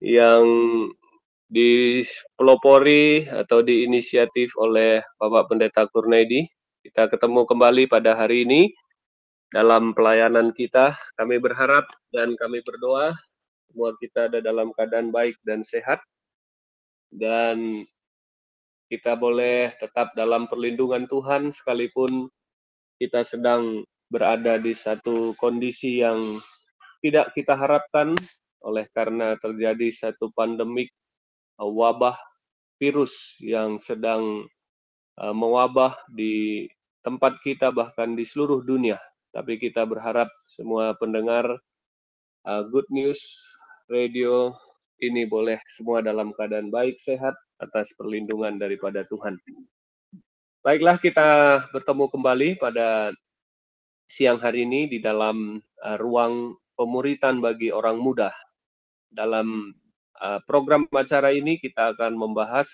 yang dipelopori atau diinisiatif oleh Bapak Pendeta Kurnaidi. Kita ketemu kembali pada hari ini dalam pelayanan kita. Kami berharap dan kami berdoa semua kita ada dalam keadaan baik dan sehat dan kita boleh tetap dalam perlindungan Tuhan sekalipun kita sedang berada di satu kondisi yang tidak kita harapkan oleh karena terjadi satu pandemik uh, wabah virus yang sedang uh, mewabah di tempat kita bahkan di seluruh dunia. Tapi kita berharap semua pendengar uh, Good News Radio ini boleh semua dalam keadaan baik, sehat, atas perlindungan daripada Tuhan. Baiklah, kita bertemu kembali pada siang hari ini di dalam ruang pemuritan bagi orang muda. Dalam uh, program acara ini kita akan membahas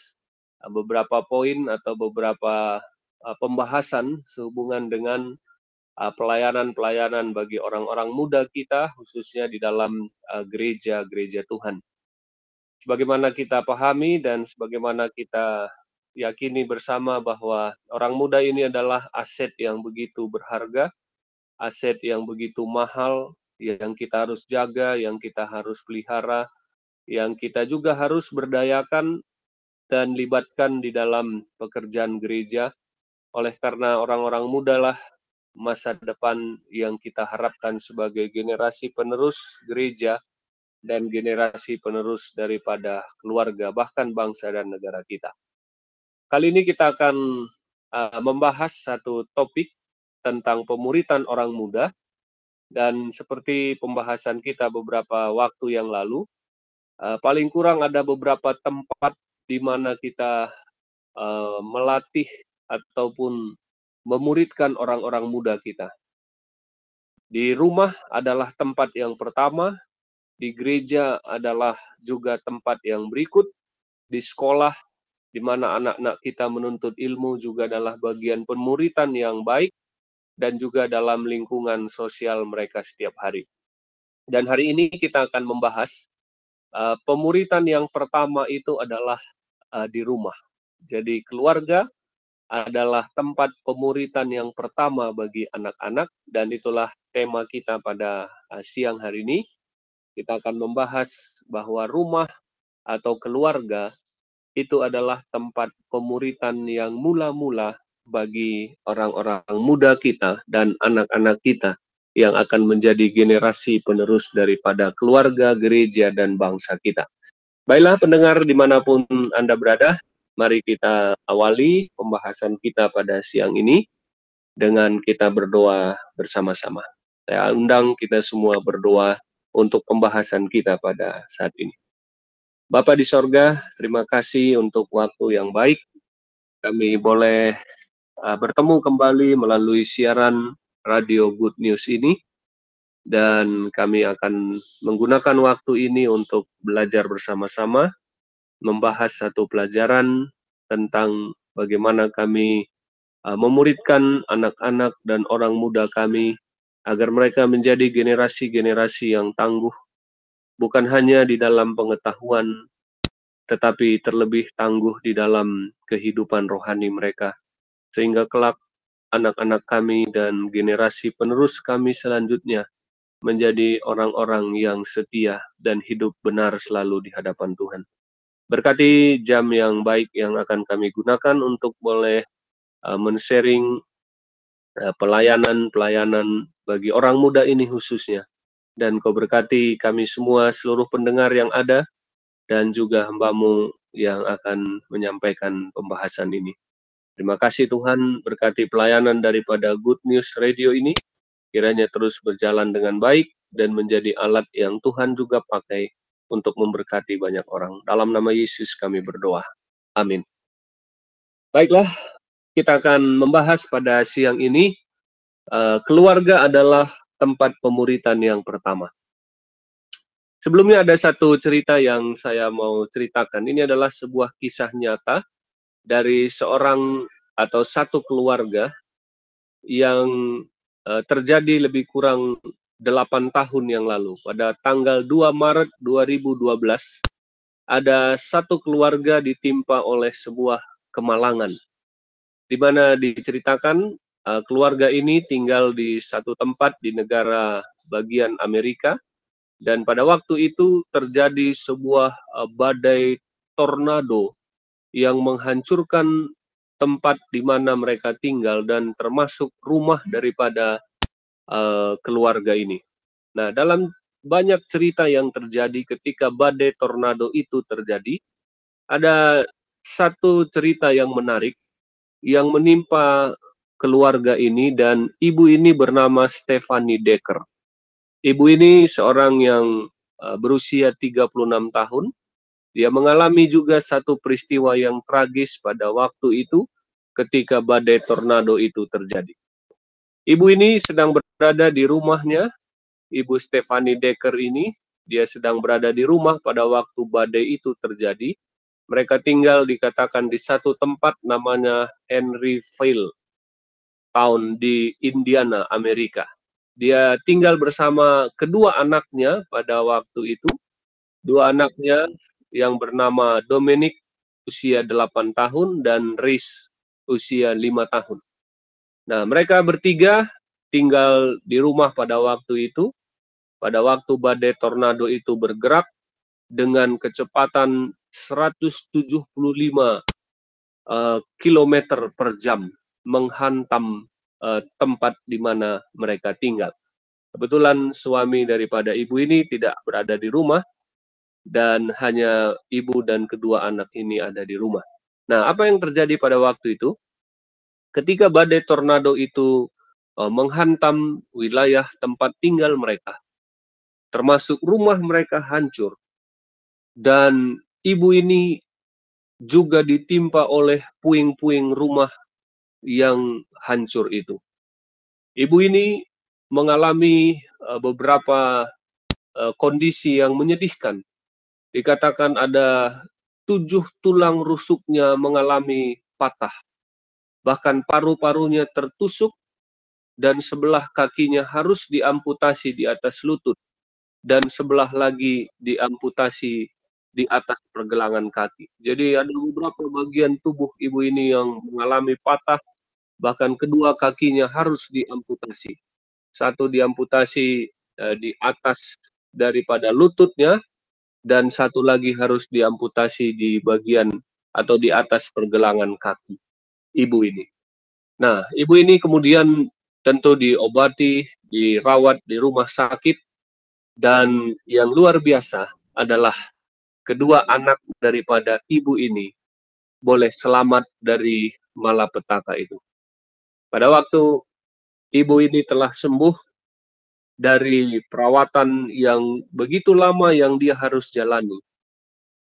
uh, beberapa poin atau beberapa uh, pembahasan sehubungan dengan pelayanan-pelayanan bagi orang-orang muda kita, khususnya di dalam gereja-gereja Tuhan. Sebagaimana kita pahami dan sebagaimana kita yakini bersama bahwa orang muda ini adalah aset yang begitu berharga, aset yang begitu mahal, yang kita harus jaga, yang kita harus pelihara, yang kita juga harus berdayakan dan libatkan di dalam pekerjaan gereja. Oleh karena orang-orang muda lah masa depan yang kita harapkan sebagai generasi penerus gereja dan generasi penerus daripada keluarga, bahkan bangsa dan negara kita. Kali ini kita akan uh, membahas satu topik tentang pemuritan orang muda, dan seperti pembahasan kita beberapa waktu yang lalu, uh, paling kurang ada beberapa tempat di mana kita uh, melatih ataupun memuridkan orang-orang muda kita. Di rumah adalah tempat yang pertama, di gereja adalah juga tempat yang berikut, di sekolah di mana anak-anak kita menuntut ilmu juga adalah bagian pemuritan yang baik dan juga dalam lingkungan sosial mereka setiap hari. Dan hari ini kita akan membahas uh, pemuritan yang pertama itu adalah uh, di rumah. Jadi keluarga adalah tempat pemuritan yang pertama bagi anak-anak dan itulah tema kita pada uh, siang hari ini kita akan membahas bahwa rumah atau keluarga itu adalah tempat pemuritan yang mula-mula bagi orang-orang muda kita dan anak-anak kita yang akan menjadi generasi penerus daripada keluarga, gereja, dan bangsa kita. Baiklah pendengar di mana pun Anda berada, mari kita awali pembahasan kita pada siang ini dengan kita berdoa bersama-sama. Saya undang kita semua berdoa untuk pembahasan kita pada saat ini. Bapak di sorga, terima kasih untuk waktu yang baik. Kami boleh uh, bertemu kembali melalui siaran radio Good News ini. Dan kami akan menggunakan waktu ini untuk belajar bersama-sama, membahas satu pelajaran tentang bagaimana kami uh, memuridkan anak-anak dan orang muda kami agar mereka menjadi generasi-generasi yang tangguh, bukan hanya di dalam pengetahuan, tetapi terlebih tangguh di dalam kehidupan rohani mereka, sehingga kelak anak-anak kami dan generasi penerus kami selanjutnya menjadi orang-orang yang setia dan hidup benar selalu di hadapan Tuhan. Berkati jam yang baik yang akan kami gunakan untuk boleh uh, men-sharing uh, pelayanan-pelayanan bagi orang muda ini khususnya. Dan kau berkati kami semua, seluruh pendengar yang ada, dan juga hambamu yang akan menyampaikan pembahasan ini. Terima kasih Tuhan, berkati pelayanan daripada Good News Radio ini, kiranya terus berjalan dengan baik dan menjadi alat yang Tuhan juga pakai untuk memberkati banyak orang. Dalam nama Yesus kami berdoa. Amin. Baiklah, kita akan membahas pada siang ini Eh, keluarga adalah tempat pemuritan yang pertama. Sebelumnya ada satu cerita yang saya mau ceritakan. Ini adalah sebuah kisah nyata dari seorang atau satu keluarga yang uh, terjadi lebih kurang 8 tahun yang lalu. Pada tanggal 2 Maret 2012, ada satu keluarga ditimpa oleh sebuah kemalangan, di mana diceritakan uh, keluarga ini tinggal di satu tempat di negara bagian Amerika, dan pada waktu itu terjadi sebuah uh, badai tornado yang menghancurkan tempat di mana mereka tinggal dan termasuk rumah daripada uh, keluarga ini. Nah, dalam banyak cerita yang terjadi ketika badai tornado itu terjadi, ada satu cerita yang menarik yang menimpa keluarga ini dan ibu ini bernama Stephanie Decker. Ibu ini seorang yang uh, berusia 36 tahun dia mengalami juga satu peristiwa yang tragis pada waktu itu ketika badai tornado itu terjadi. Ibu ini sedang berada di rumahnya, Ibu Stephanie Decker ini, dia sedang berada di rumah pada waktu badai itu terjadi. Mereka tinggal dikatakan di satu tempat namanya Henryville Town di Indiana, Amerika. Dia tinggal bersama kedua anaknya pada waktu itu. Dua anaknya yang bernama Dominic usia 8 tahun dan Riz usia 5 tahun. Nah, mereka bertiga tinggal di rumah pada waktu itu. Pada waktu badai tornado itu bergerak dengan kecepatan 175 uh, km per jam menghantam uh, tempat di mana mereka tinggal. Kebetulan suami daripada ibu ini tidak berada di rumah, dan hanya ibu dan kedua anak ini ada di rumah. Nah, apa yang terjadi pada waktu itu? Ketika badai tornado itu uh, menghantam wilayah tempat tinggal mereka, termasuk rumah mereka hancur, dan ibu ini juga ditimpa oleh puing-puing rumah yang hancur itu. Ibu ini mengalami uh, beberapa uh, kondisi yang menyedihkan dikatakan ada tujuh tulang rusuknya mengalami patah. Bahkan paru-parunya tertusuk dan sebelah kakinya harus diamputasi di atas lutut dan sebelah lagi diamputasi di atas pergelangan kaki. Jadi ada beberapa bagian tubuh ibu ini yang mengalami patah, bahkan kedua kakinya harus diamputasi. Satu diamputasi eh, di atas daripada lututnya, dan satu lagi harus diamputasi di bagian atau di atas pergelangan kaki ibu ini. Nah, ibu ini kemudian tentu diobati, dirawat di rumah sakit, dan yang luar biasa adalah kedua anak daripada ibu ini boleh selamat dari malapetaka itu. Pada waktu ibu ini telah sembuh dari perawatan yang begitu lama yang dia harus jalani.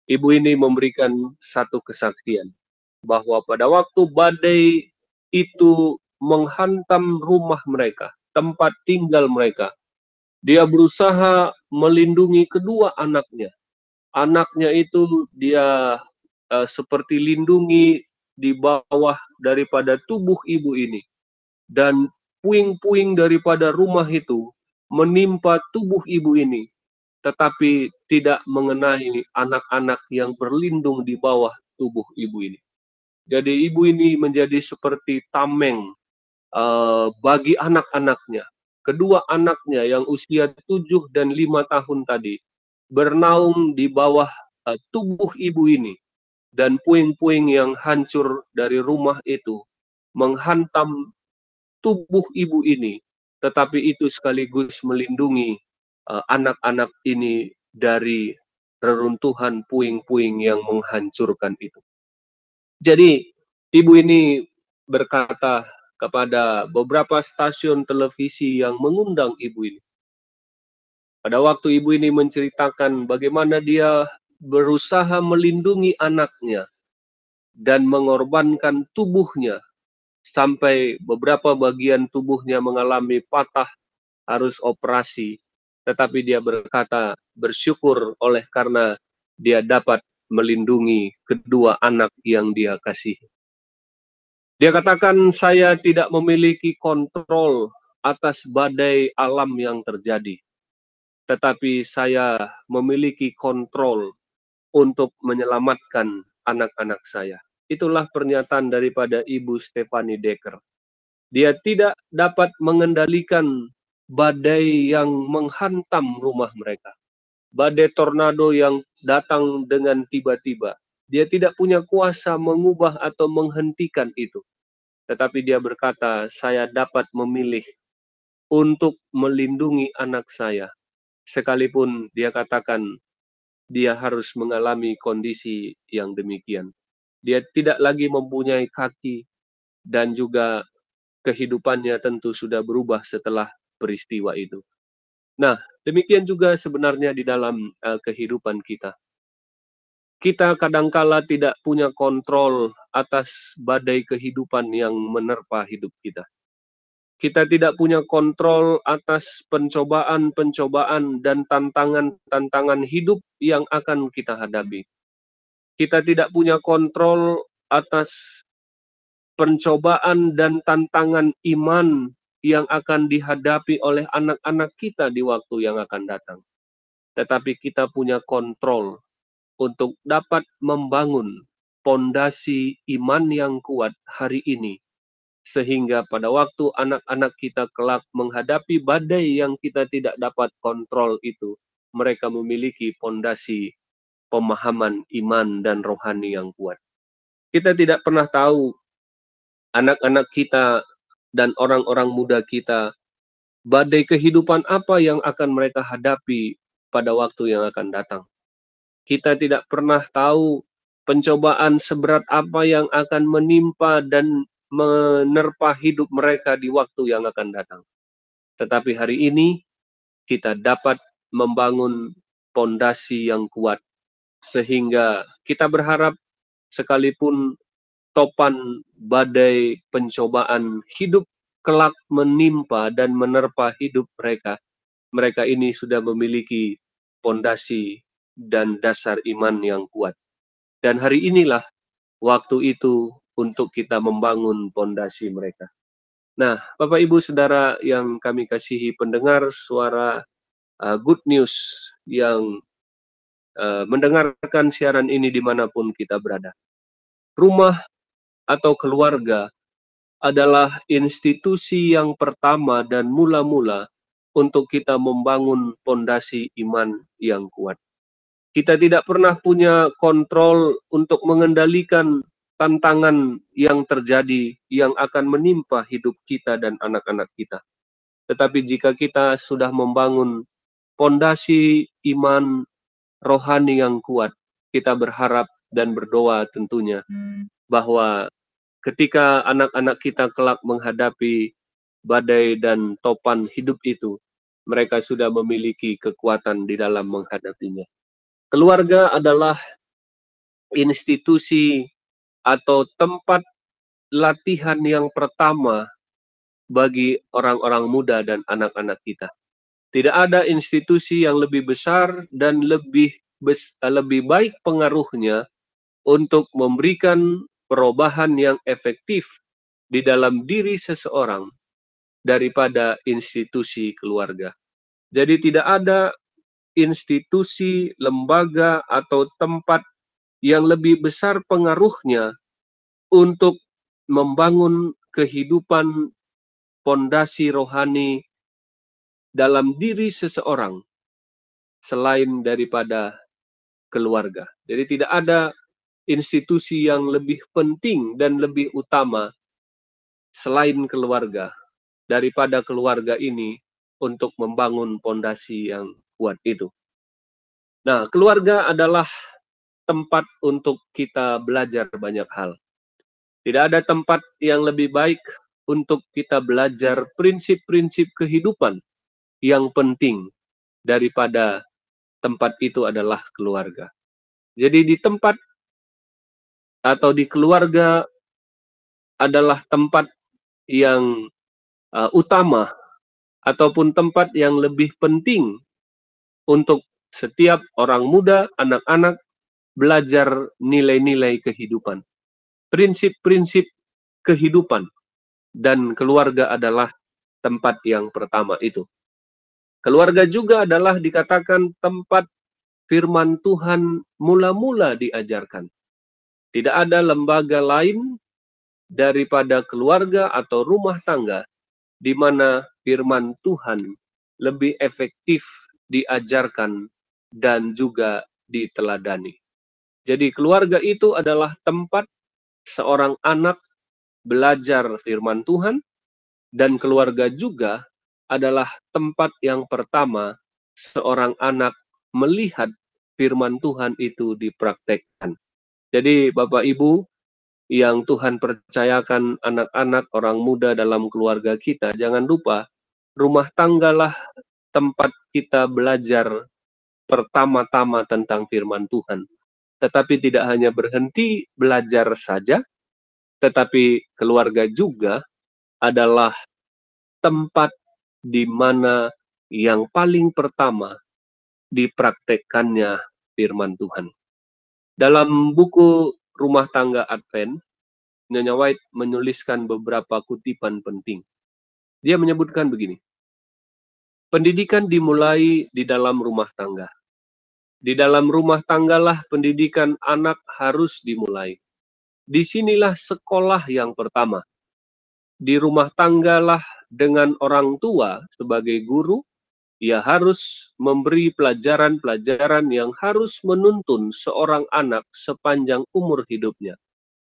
Ibu ini memberikan satu kesaksian bahwa pada waktu badai itu menghantam rumah mereka, tempat tinggal mereka, dia berusaha melindungi kedua anaknya. Anaknya itu dia uh, seperti lindungi di bawah daripada tubuh ibu ini. Dan puing-puing daripada rumah itu menimpa tubuh ibu ini, tetapi tidak mengenai anak-anak yang berlindung di bawah tubuh ibu ini. Jadi ibu ini menjadi seperti tameng uh, bagi anak-anaknya. Kedua anaknya yang usia tujuh dan lima tahun tadi bernaung di bawah uh, tubuh ibu ini dan puing-puing yang hancur dari rumah itu menghantam tubuh ibu ini tetapi itu sekaligus melindungi uh, anak-anak uh, ini dari reruntuhan puing-puing yang menghancurkan itu. Jadi, ibu ini berkata kepada beberapa stasiun televisi yang mengundang ibu ini. Pada waktu ibu ini menceritakan bagaimana dia berusaha melindungi anaknya dan mengorbankan tubuhnya sampai beberapa bagian tubuhnya mengalami patah, harus operasi. Tetapi dia berkata bersyukur oleh karena dia dapat melindungi kedua anak yang dia kasihi. Dia katakan saya tidak memiliki kontrol atas badai alam yang terjadi. Tetapi saya memiliki kontrol untuk menyelamatkan anak-anak saya. Itulah pernyataan daripada Ibu Stefani Decker. Dia tidak dapat mengendalikan badai yang menghantam rumah mereka. Badai tornado yang datang dengan tiba-tiba. Dia tidak punya kuasa mengubah atau menghentikan itu. Tetapi dia berkata, saya dapat memilih untuk melindungi anak saya. Sekalipun dia katakan dia harus mengalami kondisi yang demikian. Dia tidak lagi mempunyai kaki dan juga kehidupannya tentu sudah berubah setelah peristiwa itu. Nah, demikian juga sebenarnya di dalam uh, kehidupan kita. Kita kadangkala tidak punya kontrol atas badai kehidupan yang menerpa hidup kita. Kita tidak punya kontrol atas pencobaan-pencobaan dan tantangan-tantangan hidup yang akan kita hadapi. Kita tidak punya kontrol atas pencobaan dan tantangan iman yang akan dihadapi oleh anak-anak kita di waktu yang akan datang. Tetapi kita punya kontrol untuk dapat membangun pondasi iman yang kuat hari ini. Sehingga pada waktu anak-anak kita kelak menghadapi badai yang kita tidak dapat kontrol itu, mereka memiliki pondasi pemahaman iman dan rohani yang kuat. Kita tidak pernah tahu anak-anak kita dan orang-orang muda kita, badai kehidupan apa yang akan mereka hadapi pada waktu yang akan datang. Kita tidak pernah tahu pencobaan seberat apa yang akan menimpa dan menerpa hidup mereka di waktu yang akan datang. Tetapi hari ini kita dapat membangun pondasi yang kuat sehingga kita berharap sekalipun topan badai pencobaan hidup kelak menimpa dan menerpa hidup mereka. Mereka ini sudah memiliki pondasi dan dasar iman yang kuat. Dan hari inilah waktu itu untuk kita membangun pondasi mereka. Nah, Bapak Ibu Saudara yang kami kasihi pendengar suara uh, good news yang uh, mendengarkan siaran ini di mana pun kita berada. Rumah atau keluarga adalah institusi yang pertama dan mula-mula untuk kita membangun pondasi iman yang kuat. Kita tidak pernah punya kontrol untuk mengendalikan tantangan yang terjadi yang akan menimpa hidup kita dan anak-anak kita. Tetapi jika kita sudah membangun pondasi iman rohani yang kuat, kita berharap dan berdoa tentunya bahwa ketika anak-anak kita kelak menghadapi badai dan topan hidup itu, mereka sudah memiliki kekuatan di dalam menghadapinya. Keluarga adalah institusi atau tempat latihan yang pertama bagi orang-orang muda dan anak-anak kita. Tidak ada institusi yang lebih besar dan lebih lebih baik pengaruhnya untuk memberikan perubahan yang efektif di dalam diri seseorang daripada institusi keluarga. Jadi tidak ada institusi, lembaga atau tempat yang lebih besar pengaruhnya untuk membangun kehidupan pondasi rohani dalam diri seseorang selain daripada keluarga. Jadi tidak ada institusi yang lebih penting dan lebih utama selain keluarga daripada keluarga ini untuk membangun pondasi yang kuat itu. Nah, keluarga adalah tempat untuk kita belajar banyak hal. Tidak ada tempat yang lebih baik untuk kita belajar prinsip-prinsip kehidupan yang penting daripada tempat itu adalah keluarga. Jadi di tempat atau di keluarga adalah tempat yang uh, utama ataupun tempat yang lebih penting untuk setiap orang muda, anak-anak belajar nilai-nilai kehidupan, prinsip-prinsip kehidupan, dan keluarga adalah tempat yang pertama itu. Keluarga juga adalah dikatakan tempat firman Tuhan mula-mula diajarkan. Tidak ada lembaga lain daripada keluarga atau rumah tangga di mana firman Tuhan lebih efektif diajarkan dan juga diteladani. Jadi keluarga itu adalah tempat seorang anak belajar firman Tuhan dan keluarga juga adalah tempat yang pertama seorang anak melihat firman Tuhan itu dipraktekkan. Jadi Bapak Ibu yang Tuhan percayakan anak-anak orang muda dalam keluarga kita, jangan lupa rumah tanggalah tempat kita belajar pertama-tama tentang firman Tuhan. Tetapi tidak hanya berhenti belajar saja, tetapi keluarga juga adalah tempat di mana yang paling pertama dipraktekkannya firman Tuhan. Dalam buku Rumah Tangga Advent, Nyonya White menuliskan beberapa kutipan penting. Dia menyebutkan begini, Pendidikan dimulai di dalam rumah tangga. Di dalam rumah tanggalah pendidikan anak harus dimulai. Di sinilah sekolah yang pertama. Di rumah tanggalah dengan orang tua sebagai guru, ia harus memberi pelajaran-pelajaran yang harus menuntun seorang anak sepanjang umur hidupnya.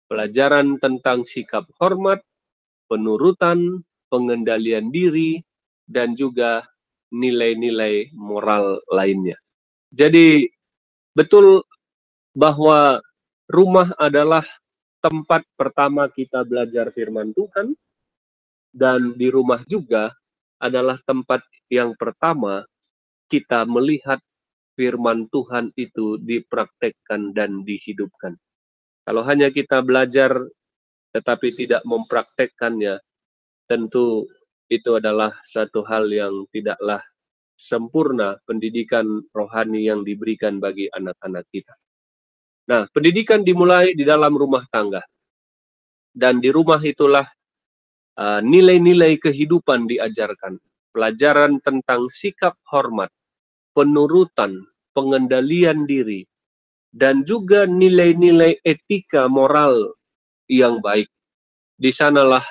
Pelajaran tentang sikap hormat, penurutan, pengendalian diri, dan juga nilai-nilai moral lainnya. Jadi betul bahwa rumah adalah tempat pertama kita belajar firman Tuhan dan di rumah juga adalah tempat yang pertama kita melihat firman Tuhan itu dipraktekkan dan dihidupkan. Kalau hanya kita belajar tetapi tidak mempraktekkannya, tentu itu adalah satu hal yang tidaklah sempurna pendidikan rohani yang diberikan bagi anak-anak kita. Nah, pendidikan dimulai di dalam rumah tangga. Dan di rumah itulah nilai-nilai uh, kehidupan diajarkan. Pelajaran tentang sikap hormat, penurutan, pengendalian diri, dan juga nilai-nilai etika moral yang baik. Di sanalah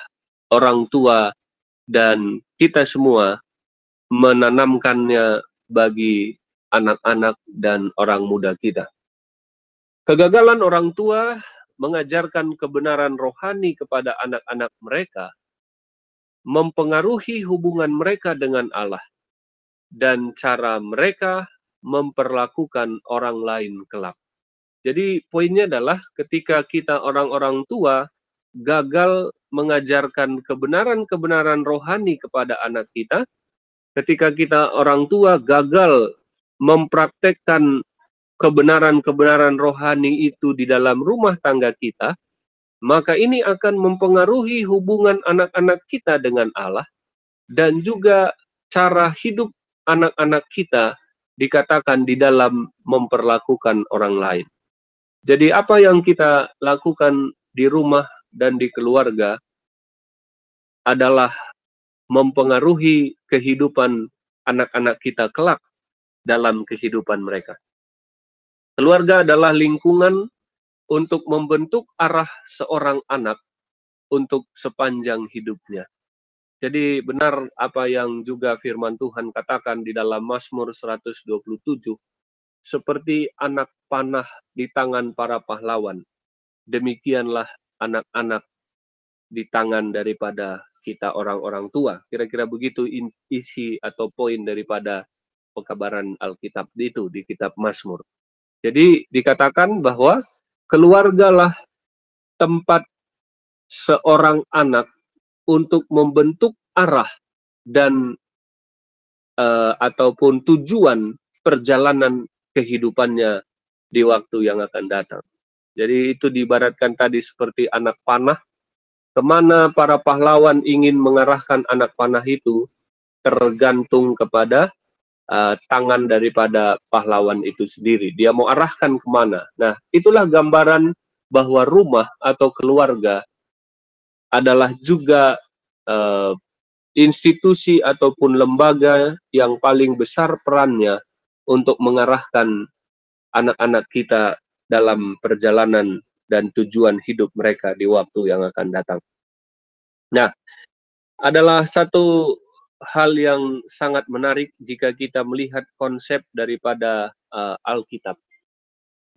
orang tua dan kita semua menanamkannya bagi anak-anak dan orang muda kita. Kegagalan orang tua mengajarkan kebenaran rohani kepada anak-anak mereka mempengaruhi hubungan mereka dengan Allah dan cara mereka memperlakukan orang lain kelak. Jadi poinnya adalah ketika kita orang-orang tua gagal mengajarkan kebenaran-kebenaran rohani kepada anak kita, ketika kita orang tua gagal mempraktekkan kebenaran-kebenaran rohani itu di dalam rumah tangga kita, maka ini akan mempengaruhi hubungan anak-anak kita dengan Allah dan juga cara hidup anak-anak kita dikatakan di dalam memperlakukan orang lain. Jadi apa yang kita lakukan di rumah dan di keluarga adalah mempengaruhi kehidupan anak-anak kita kelak dalam kehidupan mereka. Keluarga adalah lingkungan untuk membentuk arah seorang anak untuk sepanjang hidupnya. Jadi benar apa yang juga firman Tuhan katakan di dalam Mazmur 127, seperti anak panah di tangan para pahlawan, demikianlah anak-anak di tangan daripada kita orang-orang tua. Kira-kira begitu isi atau poin daripada pekabaran Alkitab itu di kitab Mazmur. Jadi dikatakan bahwa keluargalah tempat seorang anak untuk membentuk arah dan uh, ataupun tujuan perjalanan kehidupannya di waktu yang akan datang. Jadi itu diibaratkan tadi seperti anak panah. Ke mana para pahlawan ingin mengarahkan anak panah itu tergantung kepada uh, tangan daripada pahlawan itu sendiri. Dia mau arahkan ke mana. Nah, itulah gambaran bahwa rumah atau keluarga adalah juga uh, institusi ataupun lembaga yang paling besar perannya untuk mengarahkan anak-anak kita dalam perjalanan dan tujuan hidup mereka di waktu yang akan datang. Nah, adalah satu hal yang sangat menarik jika kita melihat konsep daripada uh, Alkitab.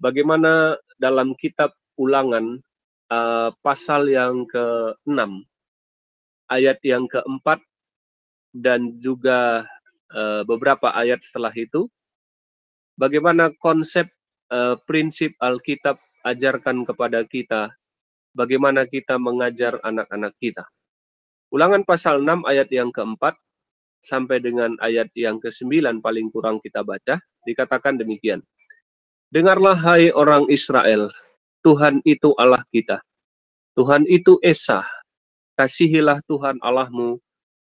Bagaimana dalam kitab Ulangan uh, pasal yang ke-6 ayat yang keempat dan juga uh, beberapa ayat setelah itu bagaimana konsep uh, prinsip Alkitab ajarkan kepada kita bagaimana kita mengajar anak-anak kita. Ulangan pasal 6 ayat yang keempat sampai dengan ayat yang ke-9 paling kurang kita baca, dikatakan demikian. Dengarlah hai orang Israel, Tuhan itu Allah kita. Tuhan itu Esa. Kasihilah Tuhan Allahmu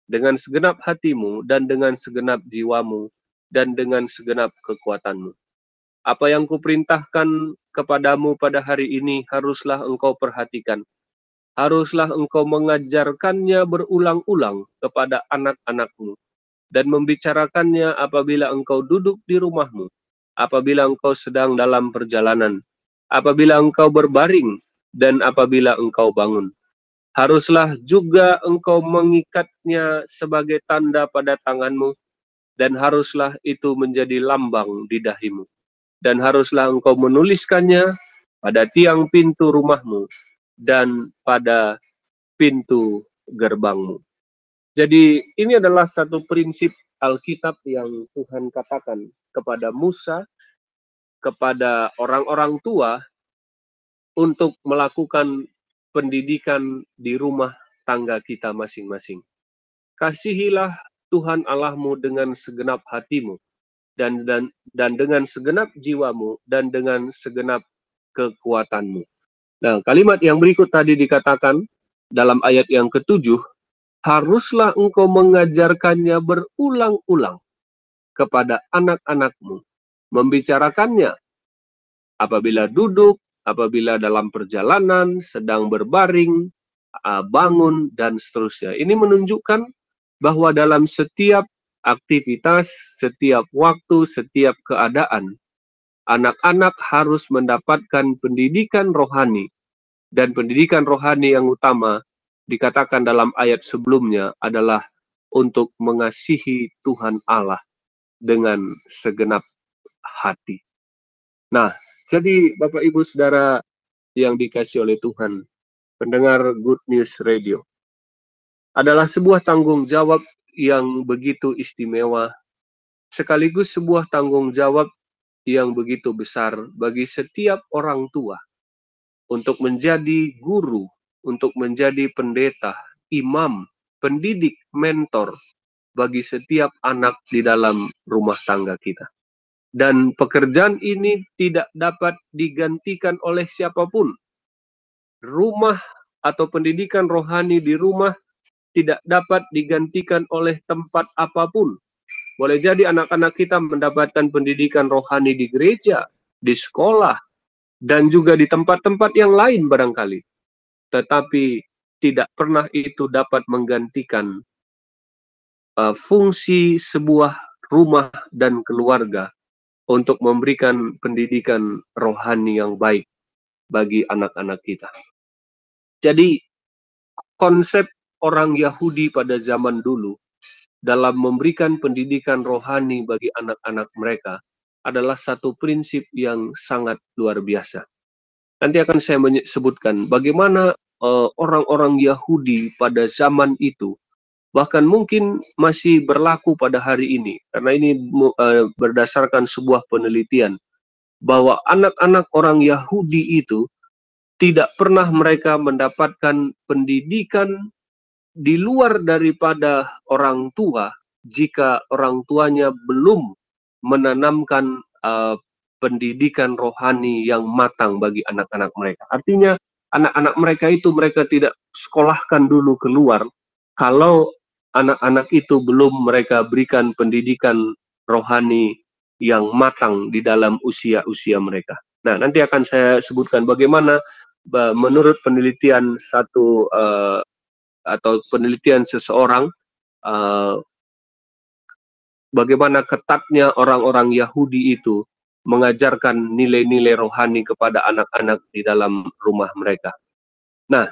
dengan segenap hatimu dan dengan segenap jiwamu dan dengan segenap kekuatanmu. Apa yang kuperintahkan kepadamu pada hari ini haruslah engkau perhatikan. Haruslah engkau mengajarkannya berulang-ulang kepada anak-anakmu dan membicarakannya apabila engkau duduk di rumahmu, apabila engkau sedang dalam perjalanan, apabila engkau berbaring, dan apabila engkau bangun. Haruslah juga engkau mengikatnya sebagai tanda pada tanganmu, dan haruslah itu menjadi lambang di dahimu dan haruslah engkau menuliskannya pada tiang pintu rumahmu dan pada pintu gerbangmu. Jadi ini adalah satu prinsip Alkitab yang Tuhan katakan kepada Musa, kepada orang-orang tua untuk melakukan pendidikan di rumah tangga kita masing-masing. Kasihilah Tuhan Allahmu dengan segenap hatimu, dan dan dan dengan segenap jiwamu dan dengan segenap kekuatanmu. Nah, kalimat yang berikut tadi dikatakan dalam ayat yang ketujuh, haruslah engkau mengajarkannya berulang-ulang kepada anak-anakmu, membicarakannya apabila duduk, apabila dalam perjalanan, sedang berbaring, bangun, dan seterusnya. Ini menunjukkan bahwa dalam setiap aktivitas, setiap waktu, setiap keadaan. Anak-anak harus mendapatkan pendidikan rohani. Dan pendidikan rohani yang utama dikatakan dalam ayat sebelumnya adalah untuk mengasihi Tuhan Allah dengan segenap hati. Nah, jadi Bapak Ibu Saudara yang dikasih oleh Tuhan, pendengar Good News Radio, adalah sebuah tanggung jawab yang begitu istimewa, sekaligus sebuah tanggung jawab yang begitu besar bagi setiap orang tua untuk menjadi guru, untuk menjadi pendeta, imam, pendidik, mentor bagi setiap anak di dalam rumah tangga kita. Dan pekerjaan ini tidak dapat digantikan oleh siapa pun. Rumah atau pendidikan rohani di rumah tidak dapat digantikan oleh tempat apa pun. Boleh jadi anak-anak kita mendapatkan pendidikan rohani di gereja, di sekolah, dan juga di tempat-tempat yang lain barangkali. Tetapi tidak pernah itu dapat menggantikan uh, fungsi sebuah rumah dan keluarga untuk memberikan pendidikan rohani yang baik bagi anak-anak kita. Jadi konsep orang Yahudi pada zaman dulu dalam memberikan pendidikan rohani bagi anak-anak mereka adalah satu prinsip yang sangat luar biasa. Nanti akan saya sebutkan bagaimana eh, orang-orang uh, Yahudi pada zaman itu bahkan mungkin masih berlaku pada hari ini. Karena ini uh, berdasarkan sebuah penelitian bahwa anak-anak orang Yahudi itu tidak pernah mereka mendapatkan pendidikan di luar daripada orang tua jika orang tuanya belum menanamkan uh, pendidikan rohani yang matang bagi anak-anak mereka. Artinya anak-anak mereka itu mereka tidak sekolahkan dulu keluar kalau anak-anak itu belum mereka berikan pendidikan rohani yang matang di dalam usia-usia mereka. Nah, nanti akan saya sebutkan bagaimana menurut penelitian satu uh, atau penelitian seseorang uh, bagaimana ketatnya orang-orang Yahudi itu mengajarkan nilai-nilai rohani kepada anak-anak di dalam rumah mereka. Nah,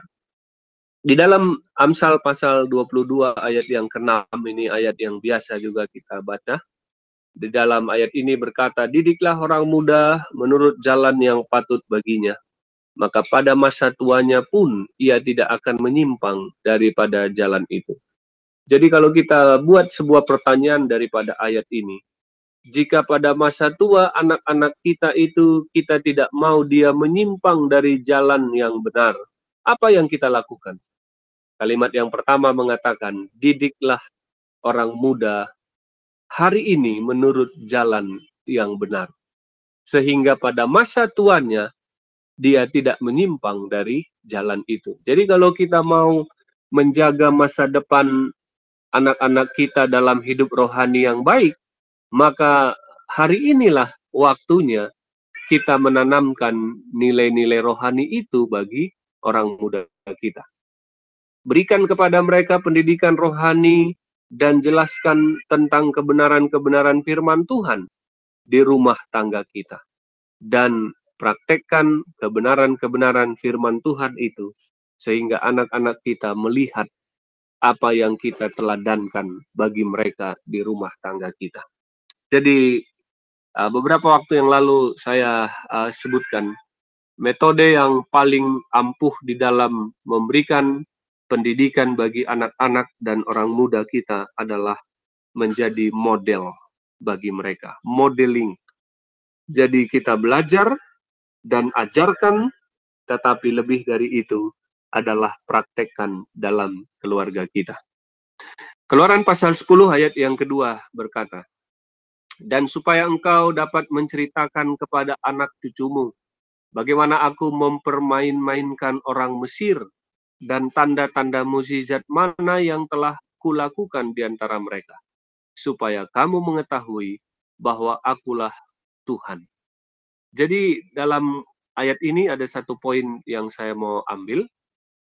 di dalam Amsal pasal 22 ayat yang ke-6 ini ayat yang biasa juga kita baca. Di dalam ayat ini berkata, Didiklah orang muda menurut jalan yang patut baginya. Maka pada masa tuanya pun ia tidak akan menyimpang daripada jalan itu. Jadi kalau kita buat sebuah pertanyaan daripada ayat ini, jika pada masa tua anak-anak kita itu kita tidak mau dia menyimpang dari jalan yang benar, apa yang kita lakukan? Kalimat yang pertama mengatakan, didiklah orang muda hari ini menurut jalan yang benar. Sehingga pada masa tuanya, dia tidak menyimpang dari jalan itu. Jadi kalau kita mau menjaga masa depan anak-anak kita dalam hidup rohani yang baik, maka hari inilah waktunya kita menanamkan nilai-nilai rohani itu bagi orang muda kita berikan kepada mereka pendidikan rohani dan jelaskan tentang kebenaran-kebenaran firman Tuhan di rumah tangga kita. Dan praktekkan kebenaran-kebenaran firman Tuhan itu sehingga anak-anak kita melihat apa yang kita teladankan bagi mereka di rumah tangga kita. Jadi uh, beberapa waktu yang lalu saya uh, sebutkan metode yang paling ampuh di dalam memberikan pendidikan bagi anak-anak dan orang muda kita adalah menjadi model bagi mereka, modeling. Jadi kita belajar dan ajarkan, tetapi lebih dari itu adalah praktekkan dalam keluarga kita. Keluaran pasal 10 ayat yang kedua berkata, Dan supaya engkau dapat menceritakan kepada anak cucumu, bagaimana aku mempermain-mainkan orang Mesir dan tanda-tanda mukjizat mana yang telah kulakukan di antara mereka, supaya kamu mengetahui bahwa akulah Tuhan. Jadi dalam ayat ini ada satu poin yang saya mau ambil.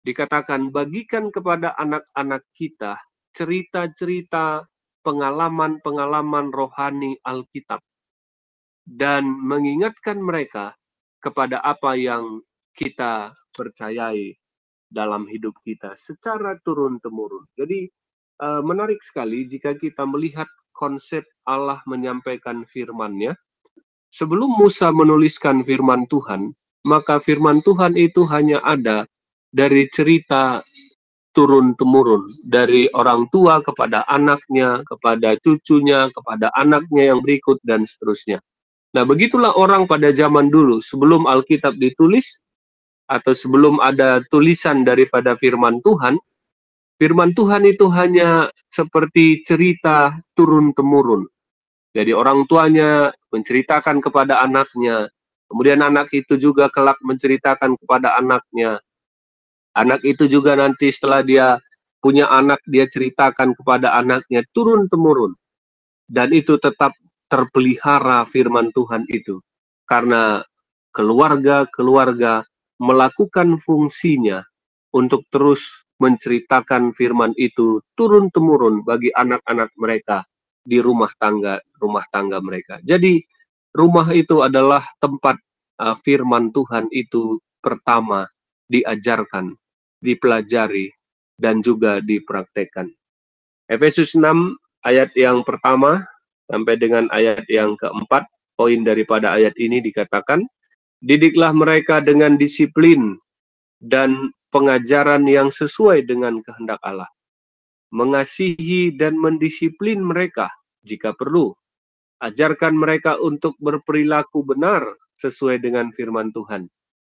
Dikatakan bagikan kepada anak-anak kita cerita-cerita pengalaman-pengalaman rohani Alkitab dan mengingatkan mereka kepada apa yang kita percayai dalam hidup kita secara turun temurun. Jadi uh, menarik sekali jika kita melihat konsep Allah menyampaikan firman-Nya. Sebelum Musa menuliskan firman Tuhan, maka firman Tuhan itu hanya ada dari cerita turun temurun dari orang tua kepada anaknya, kepada cucunya, kepada anaknya yang berikut dan seterusnya. Nah, begitulah orang pada zaman dulu sebelum Alkitab ditulis, atau sebelum ada tulisan daripada firman Tuhan, firman Tuhan itu hanya seperti cerita turun-temurun. Jadi orang tuanya menceritakan kepada anaknya, kemudian anak itu juga kelak menceritakan kepada anaknya. Anak itu juga nanti setelah dia punya anak, dia ceritakan kepada anaknya turun-temurun. Dan itu tetap terpelihara firman Tuhan itu. Karena keluarga-keluarga melakukan fungsinya untuk terus menceritakan firman itu turun temurun bagi anak-anak mereka di rumah tangga rumah tangga mereka. Jadi rumah itu adalah tempat uh, firman Tuhan itu pertama diajarkan, dipelajari dan juga dipraktekkan. Efesus 6 ayat yang pertama sampai dengan ayat yang keempat, poin daripada ayat ini dikatakan Didiklah mereka dengan disiplin dan pengajaran yang sesuai dengan kehendak Allah. Mengasihi dan mendisiplin mereka jika perlu. Ajarkan mereka untuk berperilaku benar sesuai dengan firman Tuhan.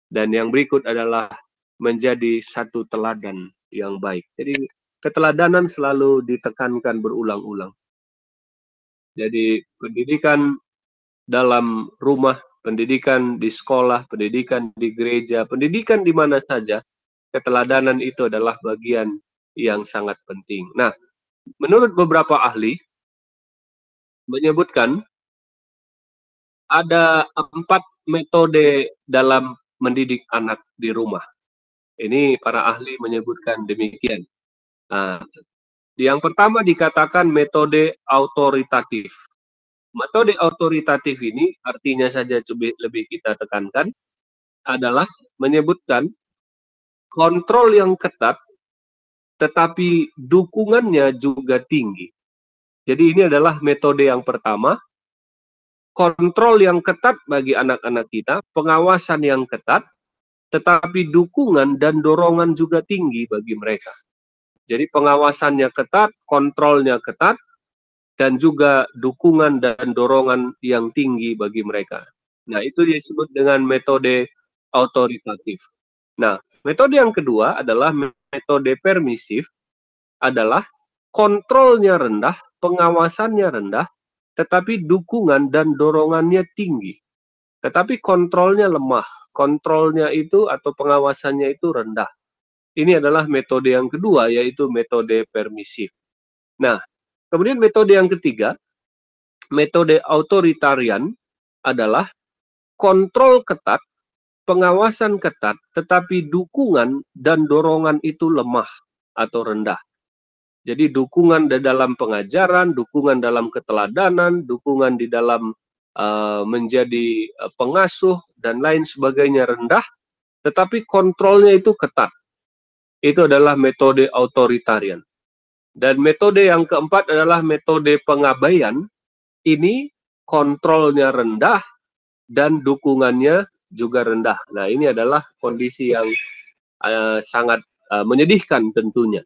Dan yang berikut adalah menjadi satu teladan yang baik. Jadi keteladanan selalu ditekankan berulang-ulang. Jadi pendidikan dalam rumah pendidikan di sekolah, pendidikan di gereja, pendidikan di mana saja, keteladanan itu adalah bagian yang sangat penting. Nah, menurut beberapa ahli menyebutkan ada empat metode dalam mendidik anak di rumah. Ini para ahli menyebutkan demikian. Nah, yang pertama dikatakan metode autoritatif. metode autoritatif ini artinya saja lebih kita tekankan adalah menyebutkan kontrol yang ketat tetapi dukungannya juga tinggi. Jadi ini adalah metode yang pertama, kontrol yang ketat bagi anak-anak kita, pengawasan yang ketat, tetapi dukungan dan dorongan juga tinggi bagi mereka. Jadi pengawasannya ketat, kontrolnya ketat, dan juga dukungan dan dorongan yang tinggi bagi mereka. Nah, itu disebut dengan metode autoritatif. Nah, metode yang kedua adalah metode permisif, adalah kontrolnya rendah, pengawasannya rendah, tetapi dukungan dan dorongannya tinggi. Tetapi kontrolnya lemah, kontrolnya itu atau pengawasannya itu rendah. Ini adalah metode yang kedua, yaitu metode permisif. Nah, Kemudian metode yang ketiga, metode autoritarian adalah kontrol ketat, pengawasan ketat, tetapi dukungan dan dorongan itu lemah atau rendah. Jadi dukungan di dalam pengajaran, dukungan dalam keteladanan, dukungan di dalam menjadi uh, pengasuh dan lain sebagainya rendah, tetapi kontrolnya itu ketat. Itu adalah metode autoritarian. Dan metode yang keempat adalah metode pengabaian. Ini kontrolnya rendah dan dukungannya juga rendah. Nah, ini adalah kondisi yang uh, sangat uh, menyedihkan tentunya.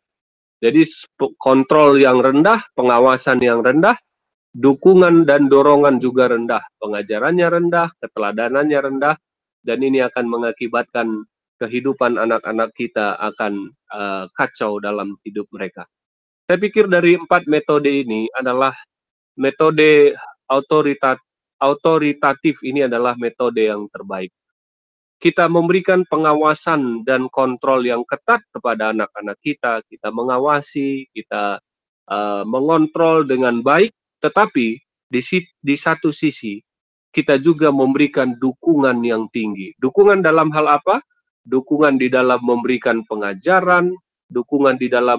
Jadi kontrol yang rendah, pengawasan yang rendah, dukungan dan dorongan juga rendah, pengajarannya rendah, keteladanannya rendah, dan ini akan mengakibatkan kehidupan anak-anak kita akan uh, kacau dalam hidup mereka. Saya pikir dari empat metode ini adalah metode autoritat, autoritatif ini adalah metode yang terbaik. Kita memberikan pengawasan dan kontrol yang ketat kepada anak-anak kita, kita mengawasi, kita uh, mengontrol dengan baik, tetapi di, di satu sisi kita juga memberikan dukungan yang tinggi. Dukungan dalam hal apa? Dukungan di dalam memberikan pengajaran, dukungan di dalam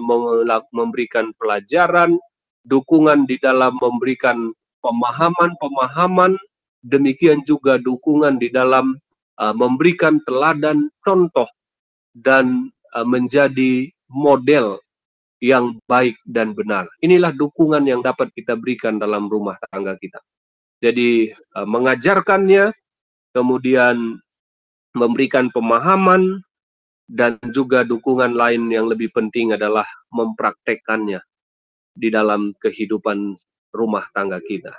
memberikan pelajaran, dukungan di dalam memberikan pemahaman-pemahaman, demikian juga dukungan di dalam uh, memberikan teladan contoh dan uh, menjadi model yang baik dan benar. Inilah dukungan yang dapat kita berikan dalam rumah tangga kita. Jadi uh, mengajarkannya, kemudian memberikan pemahaman, dan juga dukungan lain yang lebih penting adalah mempraktekkannya di dalam kehidupan rumah tangga kita.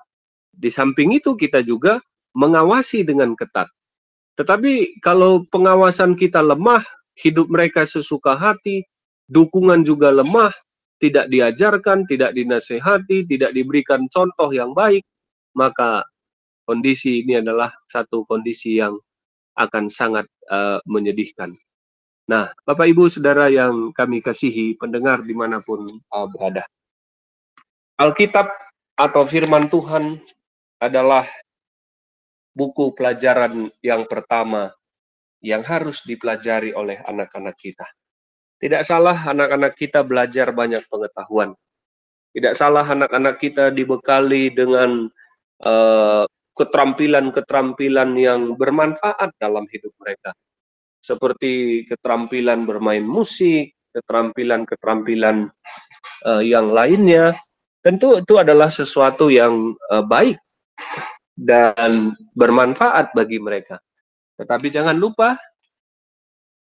Di samping itu kita juga mengawasi dengan ketat. Tetapi kalau pengawasan kita lemah, hidup mereka sesuka hati, dukungan juga lemah, tidak diajarkan, tidak dinasehati, tidak diberikan contoh yang baik, maka kondisi ini adalah satu kondisi yang akan sangat uh, menyedihkan. Nah, Bapak Ibu Saudara yang kami kasihi, pendengar di mana pun uh, berada. Alkitab atau firman Tuhan adalah buku pelajaran yang pertama yang harus dipelajari oleh anak-anak kita. Tidak salah anak-anak kita belajar banyak pengetahuan. Tidak salah anak-anak kita dibekali dengan uh, keterampilan-keterampilan yang bermanfaat dalam hidup mereka seperti keterampilan bermain musik, keterampilan-keterampilan uh, yang lainnya, tentu itu adalah sesuatu yang uh, baik dan bermanfaat bagi mereka. Tetapi jangan lupa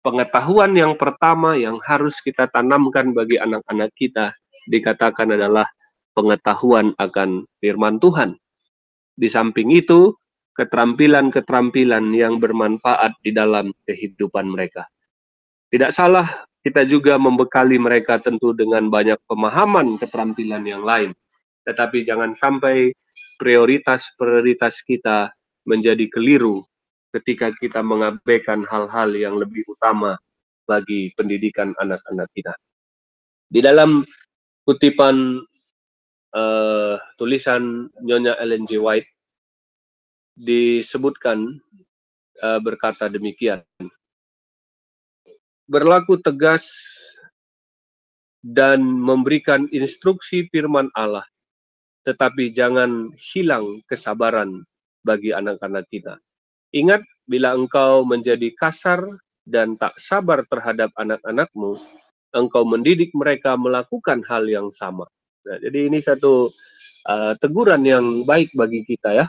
pengetahuan yang pertama yang harus kita tanamkan bagi anak-anak kita dikatakan adalah pengetahuan akan firman Tuhan. Di samping itu, keterampilan-keterampilan yang bermanfaat di dalam kehidupan mereka. Tidak salah kita juga membekali mereka tentu dengan banyak pemahaman keterampilan yang lain. Tetapi jangan sampai prioritas-prioritas kita menjadi keliru ketika kita mengabaikan hal-hal yang lebih utama bagi pendidikan anak-anak kita. Di dalam kutipan uh, tulisan Nyonya Ellen G. White, disebutkan uh, berkata demikian. Berlaku tegas dan memberikan instruksi firman Allah tetapi jangan hilang kesabaran bagi anak-anak kita. Ingat, bila engkau menjadi kasar dan tak sabar terhadap anak-anakmu, engkau mendidik mereka melakukan hal yang sama. Nah, jadi ini satu uh, teguran yang baik bagi kita ya.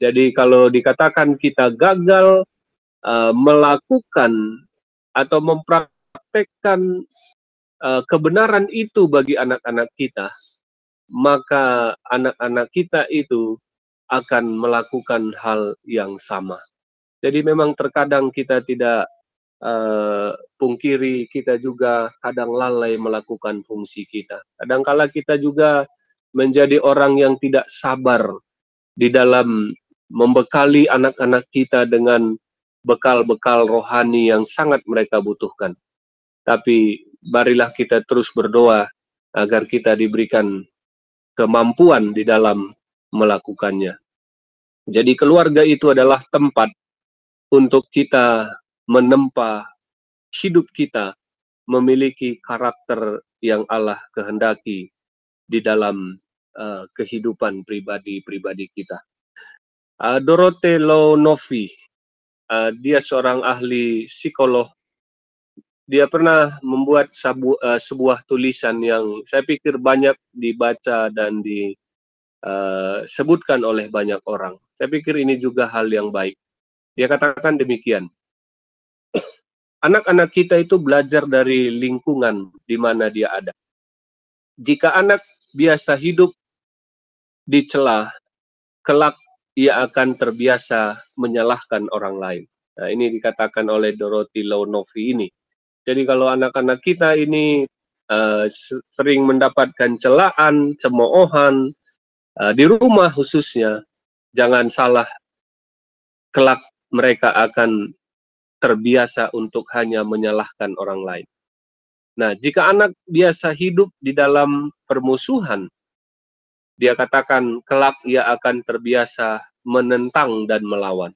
Jadi kalau dikatakan kita gagal uh, melakukan atau mempraktekkan uh, kebenaran itu bagi anak-anak kita, maka anak-anak kita itu akan melakukan hal yang sama. Jadi memang terkadang kita tidak uh, pungkiri, kita juga kadang lalai melakukan fungsi kita. Kadangkala kita juga menjadi orang yang tidak sabar di dalam membekali anak-anak kita dengan bekal-bekal rohani yang sangat mereka butuhkan. Tapi marilah kita terus berdoa agar kita diberikan kemampuan di dalam melakukannya. Jadi keluarga itu adalah tempat untuk kita menempa hidup kita memiliki karakter yang Allah kehendaki di dalam uh, kehidupan pribadi-pribadi kita. Uh, Dorote Lonovi, uh, dia seorang ahli psikolog dia pernah membuat sabu, uh, sebuah tulisan yang saya pikir banyak dibaca dan disebutkan oleh banyak orang. Saya pikir ini juga hal yang baik. Dia katakan demikian. Anak-anak kita itu belajar dari lingkungan di mana dia ada. Jika anak biasa hidup di celah, kelak ia akan terbiasa menyalahkan orang lain. Nah, ini dikatakan oleh Dorothy Lonovi ini. Jadi kalau anak-anak kita ini uh, sering mendapatkan celaan, cemoohan uh, di rumah khususnya, jangan salah kelak mereka akan terbiasa untuk hanya menyalahkan orang lain. Nah, jika anak biasa hidup di dalam permusuhan, dia katakan kelak ia akan terbiasa menentang dan melawan.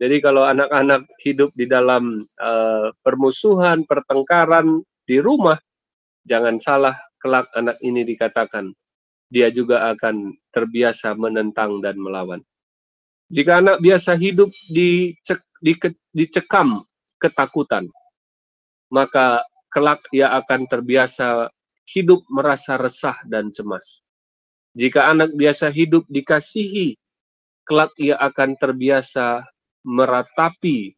Jadi kalau anak-anak hidup di dalam uh, permusuhan, pertengkaran di rumah, jangan salah kelak anak ini dikatakan dia juga akan terbiasa menentang dan melawan. Jika anak biasa hidup di dicekam ketakutan, maka kelak ia akan terbiasa hidup merasa resah dan cemas. Jika anak biasa hidup dikasihi, kelak ia akan terbiasa meratapi